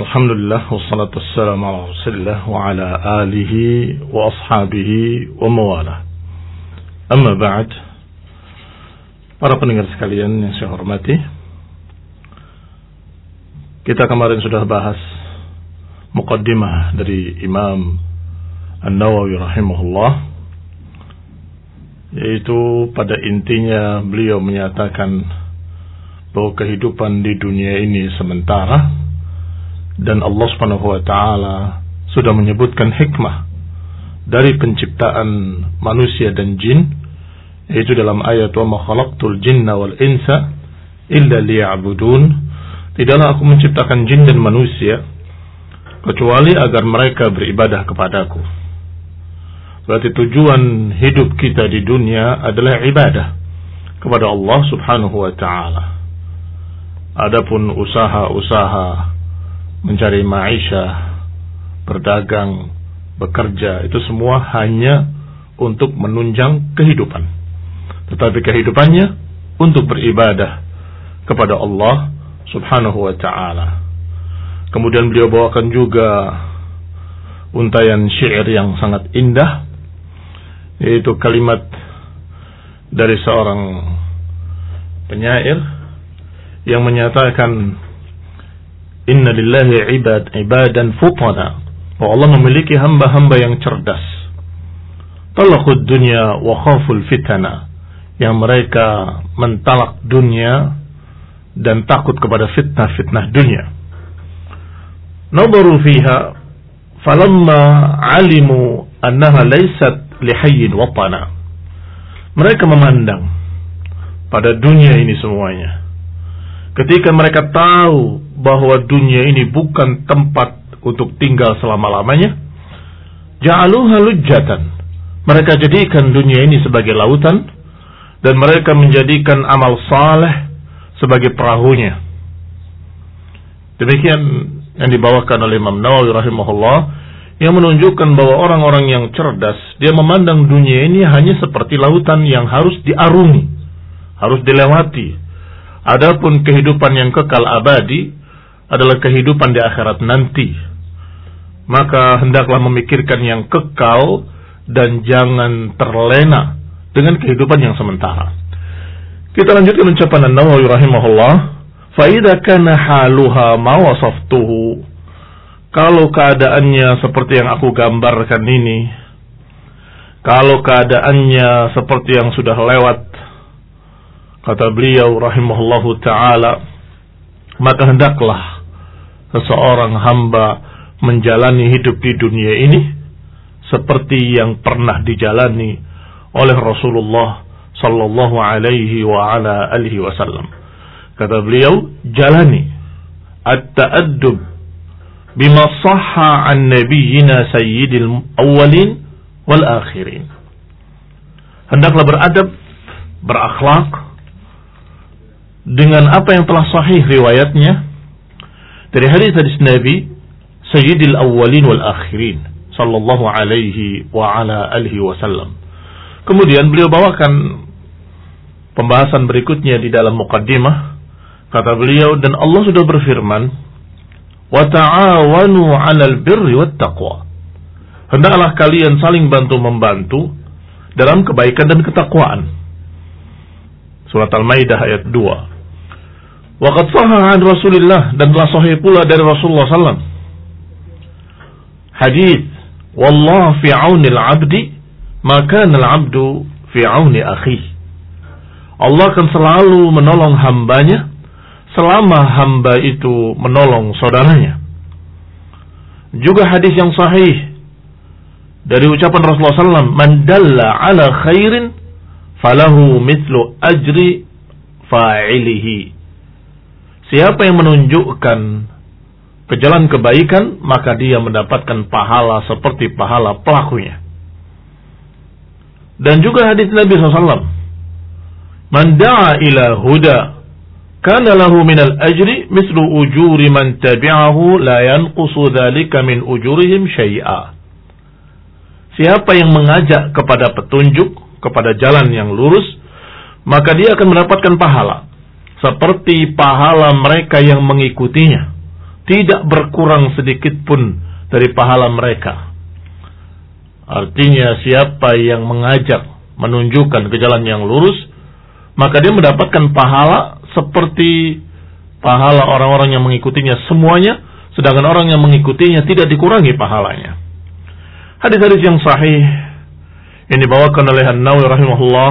Alhamdulillah wassalatu wassalamu ala Rasulillah wa ala alihi wa ashabihi wa mawalah. Amma ba'd. Para pendengar sekalian yang saya hormati, kita kemarin sudah bahas muqaddimah dari Imam An-Nawawi rahimahullah yaitu pada intinya beliau menyatakan bahwa kehidupan di dunia ini sementara dan Allah Subhanahu wa taala sudah menyebutkan hikmah dari penciptaan manusia dan jin yaitu dalam ayat wa ma khalaqtul jinna wal insa illa liya'budun. Tidaklah aku menciptakan jin dan manusia kecuali agar mereka beribadah kepadaku. Berarti tujuan hidup kita di dunia adalah ibadah kepada Allah Subhanahu wa taala. Adapun usaha-usaha mencari maisha, berdagang, bekerja, itu semua hanya untuk menunjang kehidupan. Tetapi kehidupannya untuk beribadah kepada Allah Subhanahu wa taala. Kemudian beliau bawakan juga untayan syair yang sangat indah yaitu kalimat dari seorang penyair yang menyatakan Inna lillahi ibad ibadan futana. Bahwa Allah memiliki hamba-hamba yang cerdas. Talakud dunia wa khaful fitana. Yang mereka mentalak dunia dan takut kepada fitnah-fitnah dunia. Nabaru fiha falamma alimu annaha laysat lihayyin watana. Mereka memandang pada dunia ini semuanya. Ketika mereka tahu bahwa dunia ini bukan tempat untuk tinggal selama-lamanya, ja'aluha lujjatan. Mereka jadikan dunia ini sebagai lautan dan mereka menjadikan amal saleh sebagai perahunya. Demikian yang dibawakan oleh Imam Nawawi rahimahullah yang menunjukkan bahwa orang-orang yang cerdas dia memandang dunia ini hanya seperti lautan yang harus diarungi, harus dilewati. Adapun kehidupan yang kekal abadi adalah kehidupan di akhirat nanti. Maka hendaklah memikirkan yang kekal dan jangan terlena dengan kehidupan yang sementara. Kita lanjutkan ucapan An-Nawawi rahimahullah, "Fa kana haluha ma wasaftuhu" Kalau keadaannya seperti yang aku gambarkan ini, kalau keadaannya seperti yang sudah lewat, kata beliau rahimahullahu taala, maka hendaklah seseorang hamba menjalani hidup di dunia ini seperti yang pernah dijalani oleh Rasulullah sallallahu alaihi wa ala alihi wasallam. Kata beliau, jalani at-ta'addub bima sahha an nabiyyina sayyidil awwalin wal akhirin. Hendaklah beradab, berakhlak dengan apa yang telah sahih riwayatnya dari hadis-hadis Nabi Sayyidil Awwalin wal Akhirin sallallahu alaihi wa ala alihi wasallam. Kemudian beliau bawakan pembahasan berikutnya di dalam mukaddimah kata beliau dan Allah sudah berfirman wa ta'awanu 'alal birri wat taqwa. Hendaklah kalian saling bantu membantu dalam kebaikan dan ketakwaan. Surat Al-Maidah ayat 2. Waqad sahha an Rasulillah dan telah sahih pula dari Rasulullah sallam. Hadis, "Wallah fi 'auni al-'abdi, maka al-'abdu fi 'auni akhihi." Allah akan selalu menolong hambanya selama hamba itu menolong saudaranya. Juga hadis yang sahih dari ucapan Rasulullah SAW, "Man dalla ala khairin falahu mithlu ajri fa'ilihi." Siapa yang menunjukkan ke jalan kebaikan, maka dia mendapatkan pahala seperti pahala pelakunya. Dan juga hadis Nabi SAW. Man da'a ila huda, kana lahu minal ajri mislu ujuri man tabi'ahu la yanqusu dhalika min ujurihim syai'a. Siapa yang mengajak kepada petunjuk, kepada jalan yang lurus, maka dia akan mendapatkan pahala seperti pahala mereka yang mengikutinya. tidak berkurang sedikit pun dari pahala mereka. Artinya siapa yang mengajak, menunjukkan ke jalan yang lurus, maka dia mendapatkan pahala seperti pahala orang-orang yang mengikutinya semuanya, sedangkan orang yang mengikutinya tidak dikurangi pahalanya. Hadis-hadis yang sahih yang dibawakan oleh An-Nawawi rahimahullah,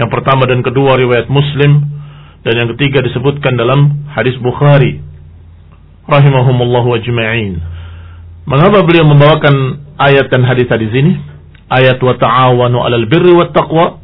yang pertama dan kedua riwayat Muslim dan yang ketiga disebutkan dalam hadis Bukhari rahimahumullah ajma'in. Mengapa beliau membawakan ayat dan hadis-hadis ini? Ayat wa ta'awanu 'alal birri wat taqwa.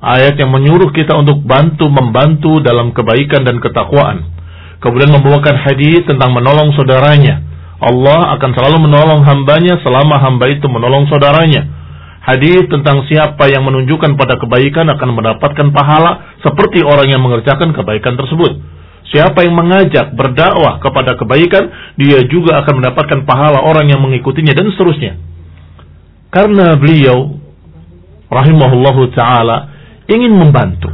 Ayat yang menyuruh kita untuk bantu membantu dalam kebaikan dan ketakwaan. Kemudian membawakan hadis tentang menolong saudaranya. Allah akan selalu menolong hambanya selama hamba itu menolong saudaranya. Hadis tentang siapa yang menunjukkan pada kebaikan akan mendapatkan pahala seperti orang yang mengerjakan kebaikan tersebut. Siapa yang mengajak berdakwah kepada kebaikan, dia juga akan mendapatkan pahala orang yang mengikutinya dan seterusnya. Karena beliau rahimahullahu taala ingin membantu.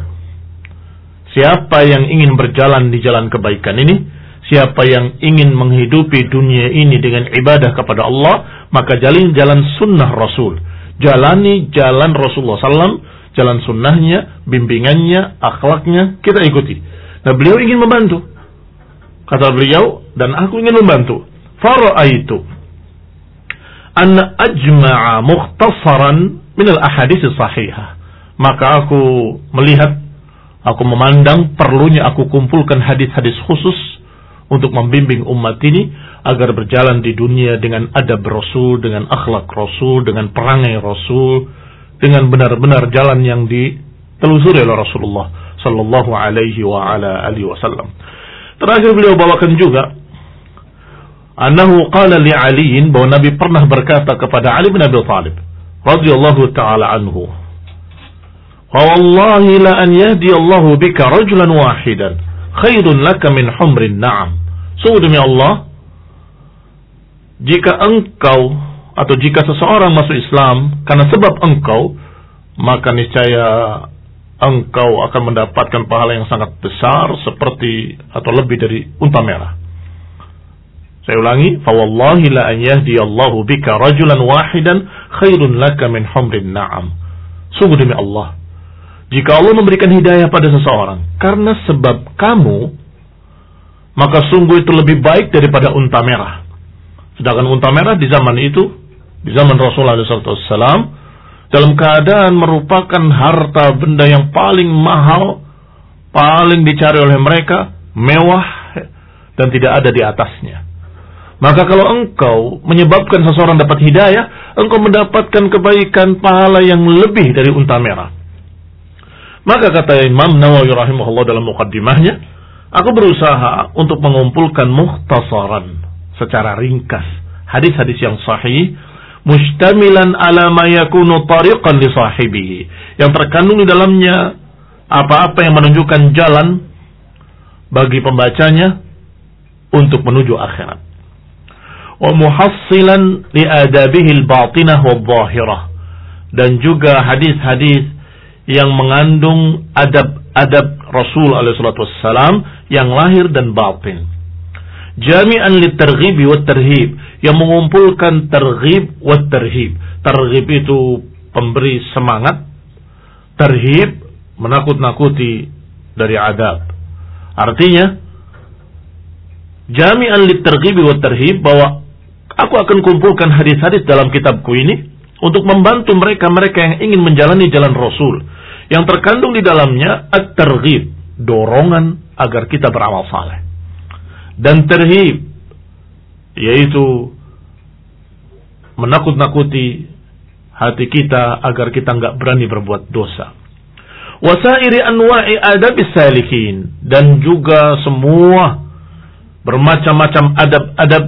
Siapa yang ingin berjalan di jalan kebaikan ini, siapa yang ingin menghidupi dunia ini dengan ibadah kepada Allah, maka jalin jalan sunnah Rasul. Jalani jalan Rasulullah SAW, jalan sunnahnya, bimbingannya, akhlaknya, kita ikuti Nah beliau ingin membantu. Kata beliau, dan aku ingin membantu. Fara'aitu anna ajma'a mukhtasaran min al-ahadis sahihah. Maka aku melihat, aku memandang perlunya aku kumpulkan hadis-hadis khusus untuk membimbing umat ini agar berjalan di dunia dengan adab Rasul, dengan akhlak Rasul, dengan perangai Rasul, dengan benar-benar jalan yang ditelusuri oleh Rasulullah sallallahu alaihi wa ala alihi wasallam. Terakhir beliau bawakan juga annahu qala li Ali bahwa Nabi pernah berkata kepada Ali bin Abi Thalib radhiyallahu taala anhu wa wallahi la an yahdi Allah bika rajulan wahidan khairun laka min humrin na'am sungguh demi Allah jika engkau atau jika seseorang masuk Islam karena sebab engkau maka niscaya engkau akan mendapatkan pahala yang sangat besar seperti atau lebih dari unta merah. Saya ulangi, fawallahi la an yahdiyallahu bika rajulan wahidan khairun laka min humrin na'am. Sungguh demi Allah, jika Allah memberikan hidayah pada seseorang karena sebab kamu, maka sungguh itu lebih baik daripada unta merah. Sedangkan unta merah di zaman itu, di zaman Rasulullah SAW, dalam keadaan merupakan harta benda yang paling mahal, paling dicari oleh mereka, mewah dan tidak ada di atasnya. Maka kalau engkau menyebabkan seseorang dapat hidayah, engkau mendapatkan kebaikan pahala yang lebih dari unta merah. Maka kata Imam Nawawi rahimahullah dalam mukaddimahnya, aku berusaha untuk mengumpulkan muhtasaran secara ringkas. Hadis-hadis yang sahih mustamilan ala ma tariqan li sahibihi. Yang terkandung di dalamnya apa-apa yang menunjukkan jalan bagi pembacanya untuk menuju akhirat. Wa muhassilan li adabihi al-batinah wa dhahirah dan juga hadis-hadis yang mengandung adab-adab Rasul alaihi wassalam yang lahir dan batin jami'an litarghib wa tarhib yang mengumpulkan terghib wa tarhib. Terghib itu pemberi semangat, terhib menakut-nakuti dari adab. Artinya jami'an litarghib wa tarhib bahwa aku akan kumpulkan hadis-hadis dalam kitabku ini untuk membantu mereka-mereka yang ingin menjalani jalan Rasul yang terkandung di dalamnya at-targhib, dorongan agar kita beramal saleh dan terhib yaitu menakut-nakuti hati kita agar kita nggak berani berbuat dosa. Wasairi anwa'i adab salikin dan juga semua bermacam-macam adab-adab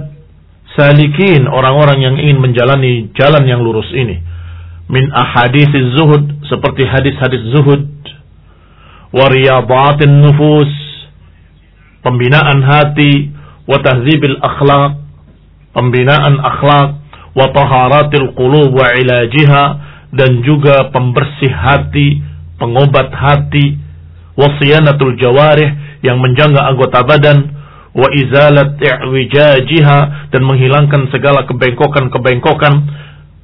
salikin orang-orang yang ingin menjalani jalan yang lurus ini. Min ahadits zuhud seperti hadis-hadis zuhud, wariyadatin nufus pembinaan hati, wa tahdzibil akhlaq, pembinaan akhlak, wa taharatil qulub wa ilajiha dan juga pembersih hati, pengobat hati, wasiyanatul jawarih yang menjaga anggota badan, wa izalat i'wijajiha dan menghilangkan segala kebengkokan-kebengkokan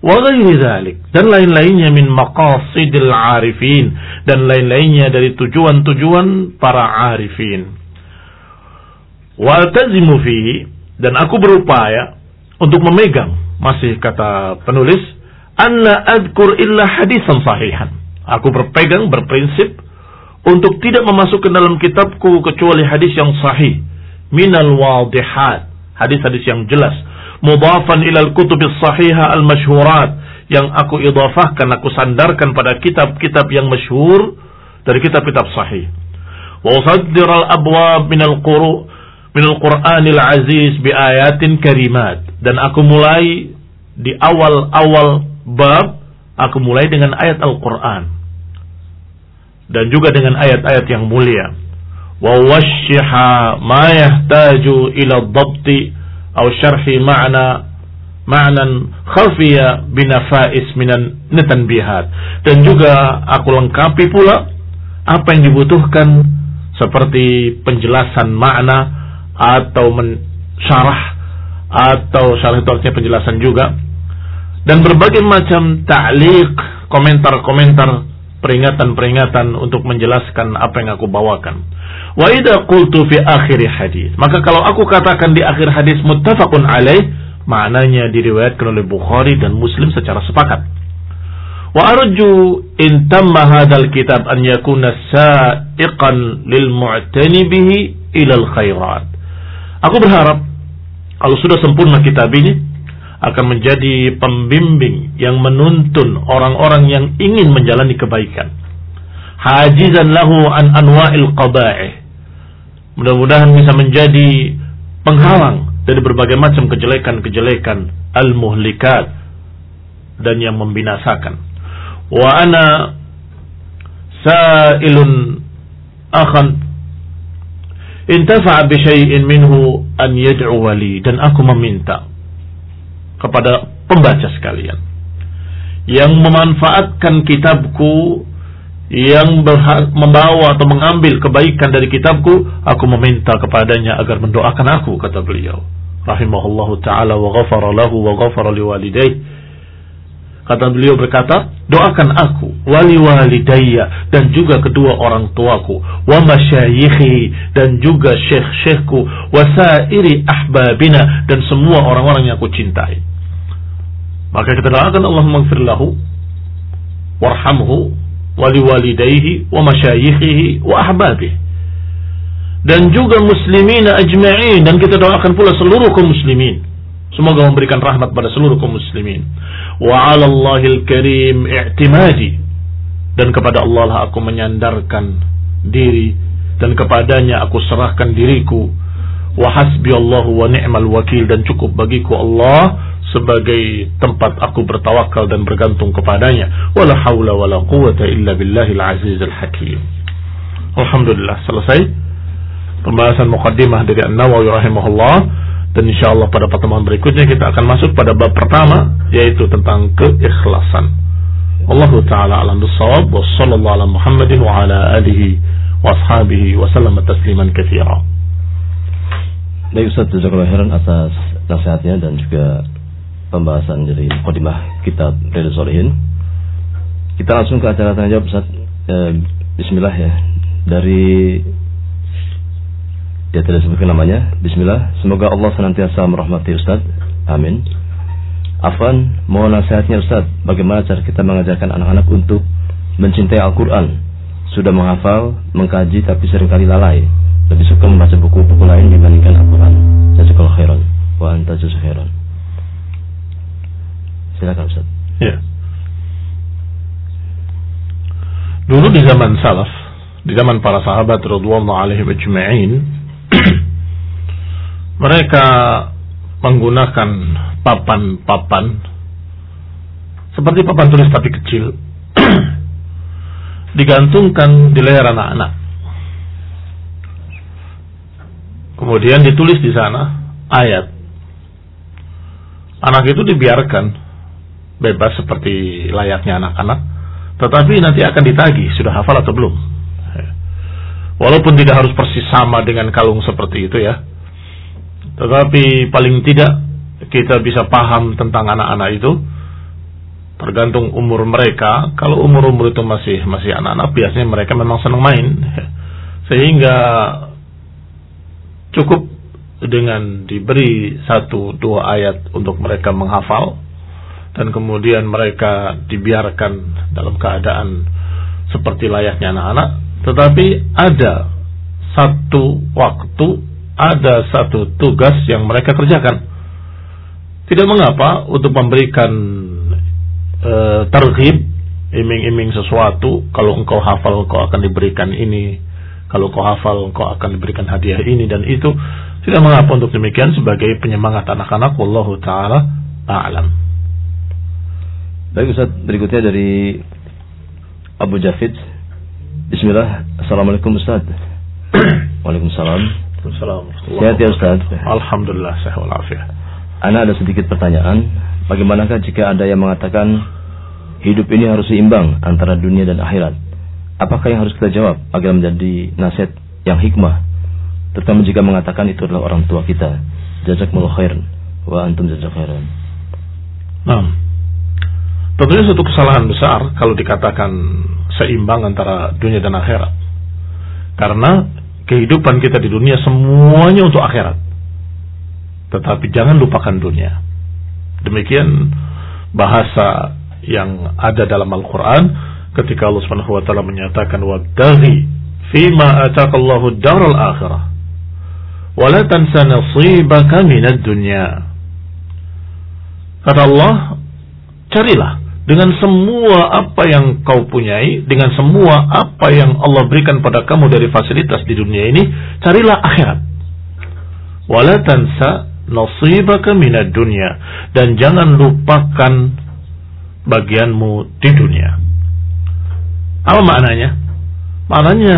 wa ghairi dan lain-lainnya min maqasidil arifin dan lain-lainnya dari tujuan-tujuan para arifin wa tazimu fihi. Dan aku berupaya untuk memegang masih kata penulis anna adkur illa hadisan sahihan. Aku berpegang berprinsip untuk tidak memasukkan dalam kitabku kecuali hadis yang sahih. Minal wadihat. Hadis-hadis yang jelas. Mudafan ilal kutubis sahiha al masyhurat yang aku idafahkan aku sandarkan pada kitab-kitab yang masyhur dari kitab-kitab sahih. Wa usaddir al abwab min al quru min al qur'anil aziz bi ayatin karimat. Dan aku mulai di awal-awal bab aku mulai dengan ayat Al-Qur'an. Dan juga dengan ayat-ayat yang mulia. Wa washiha ma yahtaju ila dhabti atau syarhi ma'na ma'nan khafiya binafais minan bihat dan juga aku lengkapi pula apa yang dibutuhkan seperti penjelasan makna atau mensyarah atau syarah itu penjelasan juga dan berbagai macam ta'liq komentar-komentar peringatan-peringatan untuk menjelaskan apa yang aku bawakan Wa idza qultu fi akhir hadis. Maka kalau aku katakan di akhir hadis muttafaqun alaih, maknanya diriwayatkan oleh Bukhari dan Muslim secara sepakat. Wa arju in tamma hadzal kitab an yakuna sa'iqan lil mu'tani bihi ila al khairat. Aku berharap kalau sudah sempurna kitab ini akan menjadi pembimbing yang menuntun orang-orang yang ingin menjalani kebaikan. Hajizan lahu an anwa'il qaba'ih Mudah-mudahan bisa menjadi penghalang dari berbagai macam kejelekan-kejelekan al-muhlikat dan yang membinasakan. Wa ana sa'ilun akhan intafa'a bi syai'in minhu an yad'u wali dan aku meminta kepada pembaca sekalian yang memanfaatkan kitabku yang membawa atau mengambil kebaikan dari kitabku, aku meminta kepadanya agar mendoakan aku, kata beliau. Rahimahullahu ta'ala wa ghafara lahu wa ghafara liwalidayh. Kata beliau berkata, doakan aku, wali walidayya, dan juga kedua orang tuaku, wa masyayikhi, dan juga syekh-syekhku, wa sairi ahbabina, dan semua orang-orang yang aku cintai. Maka kita doakan Allah lahu, warhamhu, waliwalidayhi wa masyayikhihi wa ahbabih. Dan juga muslimin ajma'in dan kita doakan pula seluruh kaum muslimin. Semoga memberikan rahmat pada seluruh kaum muslimin wa 'ala Allahil karim dan kepada Allah lah aku menyandarkan diri. Dan kepadanya aku serahkan diriku. Wa hasbi Allah wa ni'mal wakil. Dan cukup bagiku Allah sebagai tempat aku bertawakal dan bergantung kepadanya. Wala haula wala quwata illa billahil azizil hakim. Alhamdulillah selesai pembahasan mukaddimah dari An-Nawawi rahimahullah dan insyaallah pada pertemuan berikutnya kita akan masuk pada bab pertama yaitu tentang keikhlasan. Allah taala alam bisawab wa sallallahu ala Muhammadin wa ala alihi wa ashabihi wa sallam tasliman katsira. Baik Ustaz, jazakallahu khairan atas nasihatnya dan juga pembahasan dari Qadimah kitab Riyadhus Shalihin. Kita langsung ke acara tanya jawab Ustaz. Eh, bismillah ya. Dari ya tidak sebutkan namanya. Bismillah. Semoga Allah senantiasa merahmati Ustaz. Amin. Afan, mohon nasihatnya Ustaz, bagaimana cara kita mengajarkan anak-anak untuk mencintai Al-Quran? Sudah menghafal, mengkaji, tapi sering kali lalai. Lebih suka membaca buku-buku lain dibandingkan Al-Quran. Jazakallah khairan. Wa anta khairan. Silakan Ustaz. Ya. Dulu di zaman salaf, di zaman para sahabat radhiyallahu alaihim ajma'in, mereka menggunakan papan-papan seperti papan tulis tapi kecil digantungkan di leher anak-anak. Kemudian ditulis di sana ayat. Anak itu dibiarkan bebas seperti layaknya anak-anak, tetapi nanti akan ditagih sudah hafal atau belum. Walaupun tidak harus persis sama dengan kalung seperti itu ya. Tetapi paling tidak kita bisa paham tentang anak-anak itu tergantung umur mereka. Kalau umur-umur itu masih masih anak-anak, biasanya mereka memang senang main. Sehingga cukup dengan diberi satu dua ayat untuk mereka menghafal dan kemudian mereka dibiarkan dalam keadaan seperti layaknya anak-anak tetapi ada satu waktu ada satu tugas yang mereka kerjakan tidak mengapa untuk memberikan e, terhib iming-iming sesuatu kalau engkau hafal engkau akan diberikan ini kalau engkau hafal engkau akan diberikan hadiah ini dan itu tidak mengapa untuk demikian sebagai penyemangat anak-anak wallahu taala a'lam. Baik Ustaz, berikutnya dari Abu Jafid. Bismillah. Assalamualaikum Ustaz. Waalaikumsalam. Assalamualaikum. Sehat ya Ustaz. Alhamdulillah sehat walafiat. Ana ada sedikit pertanyaan. Bagaimanakah jika ada yang mengatakan hidup ini harus seimbang antara dunia dan akhirat? Apakah yang harus kita jawab agar menjadi nasihat yang hikmah terutama jika mengatakan itu adalah orang tua kita. Jazakumullah khair wa antum jazak khairan. Nah, tentunya satu kesalahan besar kalau dikatakan seimbang antara dunia dan akhirat. Karena kehidupan kita di dunia semuanya untuk akhirat. Tetapi jangan lupakan dunia. Demikian bahasa yang ada dalam Al-Quran ketika Allah Subhanahu wa taala menyatakan wabtaghi fima ataqallahu daral akhirah tansa nasibaka minad dunya. Kata Allah, carilah dengan semua apa yang kau punyai, dengan semua apa yang Allah berikan pada kamu dari fasilitas di dunia ini, carilah akhirat. Wala tansa nasibaka minad dan jangan lupakan bagianmu di dunia. Apa maknanya? Maknanya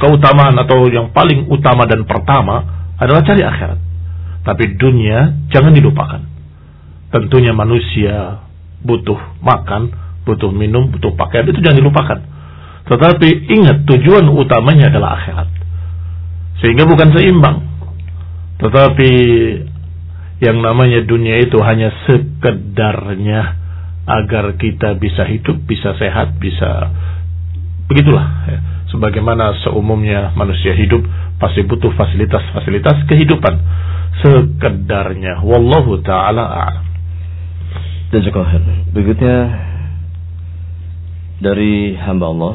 keutamaan atau yang paling utama dan pertama adalah cari akhirat. Tapi dunia jangan dilupakan. Tentunya manusia butuh makan, butuh minum, butuh pakaian itu jangan dilupakan. Tetapi ingat tujuan utamanya adalah akhirat. Sehingga bukan seimbang. Tetapi yang namanya dunia itu hanya sekedarnya agar kita bisa hidup, bisa sehat, bisa begitulah. Ya sebagaimana seumumnya manusia hidup pasti butuh fasilitas-fasilitas kehidupan sekedarnya wallahu taala a'lam Jazakallahu Berikutnya dari hamba Allah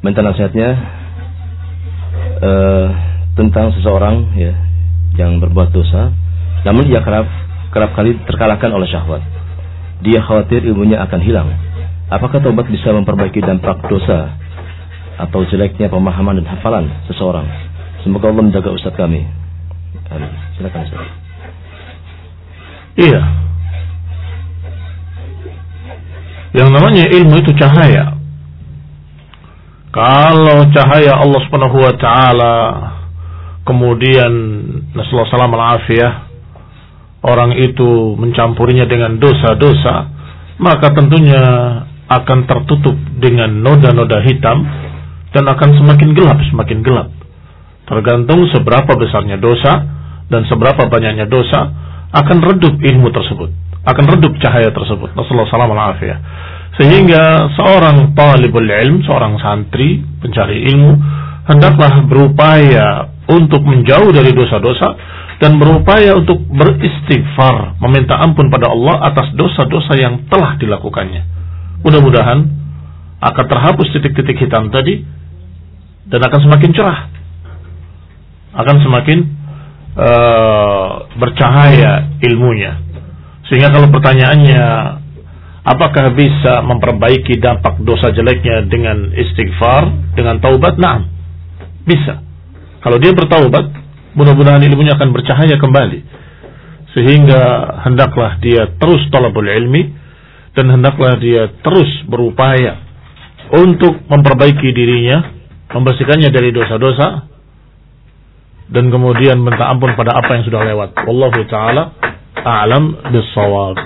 minta nasihatnya uh, tentang seseorang ya yang berbuat dosa namun dia kerap kerap kali terkalahkan oleh syahwat. Dia khawatir ilmunya akan hilang Apakah tobat bisa memperbaiki dampak dosa atau jeleknya pemahaman dan hafalan seseorang? Semoga Allah menjaga Ustaz kami. Amin. Silakan Ustaz. Iya. Yang namanya ilmu itu cahaya. Kalau cahaya Allah Subhanahu wa taala kemudian Nasallahu salam al-afiyah orang itu mencampurinya dengan dosa-dosa, maka tentunya akan tertutup dengan noda-noda hitam dan akan semakin gelap, semakin gelap. Tergantung seberapa besarnya dosa dan seberapa banyaknya dosa akan redup ilmu tersebut, akan redup cahaya tersebut. Rasulullah SAW Sehingga seorang talibul ilm, seorang santri, pencari ilmu, hendaklah berupaya untuk menjauh dari dosa-dosa dan berupaya untuk beristighfar, meminta ampun pada Allah atas dosa-dosa yang telah dilakukannya. Mudah-mudahan akan terhapus titik-titik hitam tadi dan akan semakin cerah. Akan semakin uh, bercahaya ilmunya. Sehingga kalau pertanyaannya apakah bisa memperbaiki dampak dosa jeleknya dengan istighfar, dengan taubat? Nah, bisa. Kalau dia bertaubat, mudah-mudahan ilmunya akan bercahaya kembali. Sehingga hendaklah dia terus talabul ilmi, dan hendaklah dia terus berupaya untuk memperbaiki dirinya, membersihkannya dari dosa-dosa dan kemudian minta ampun pada apa yang sudah lewat. Wallahu taala a'lam bissawab.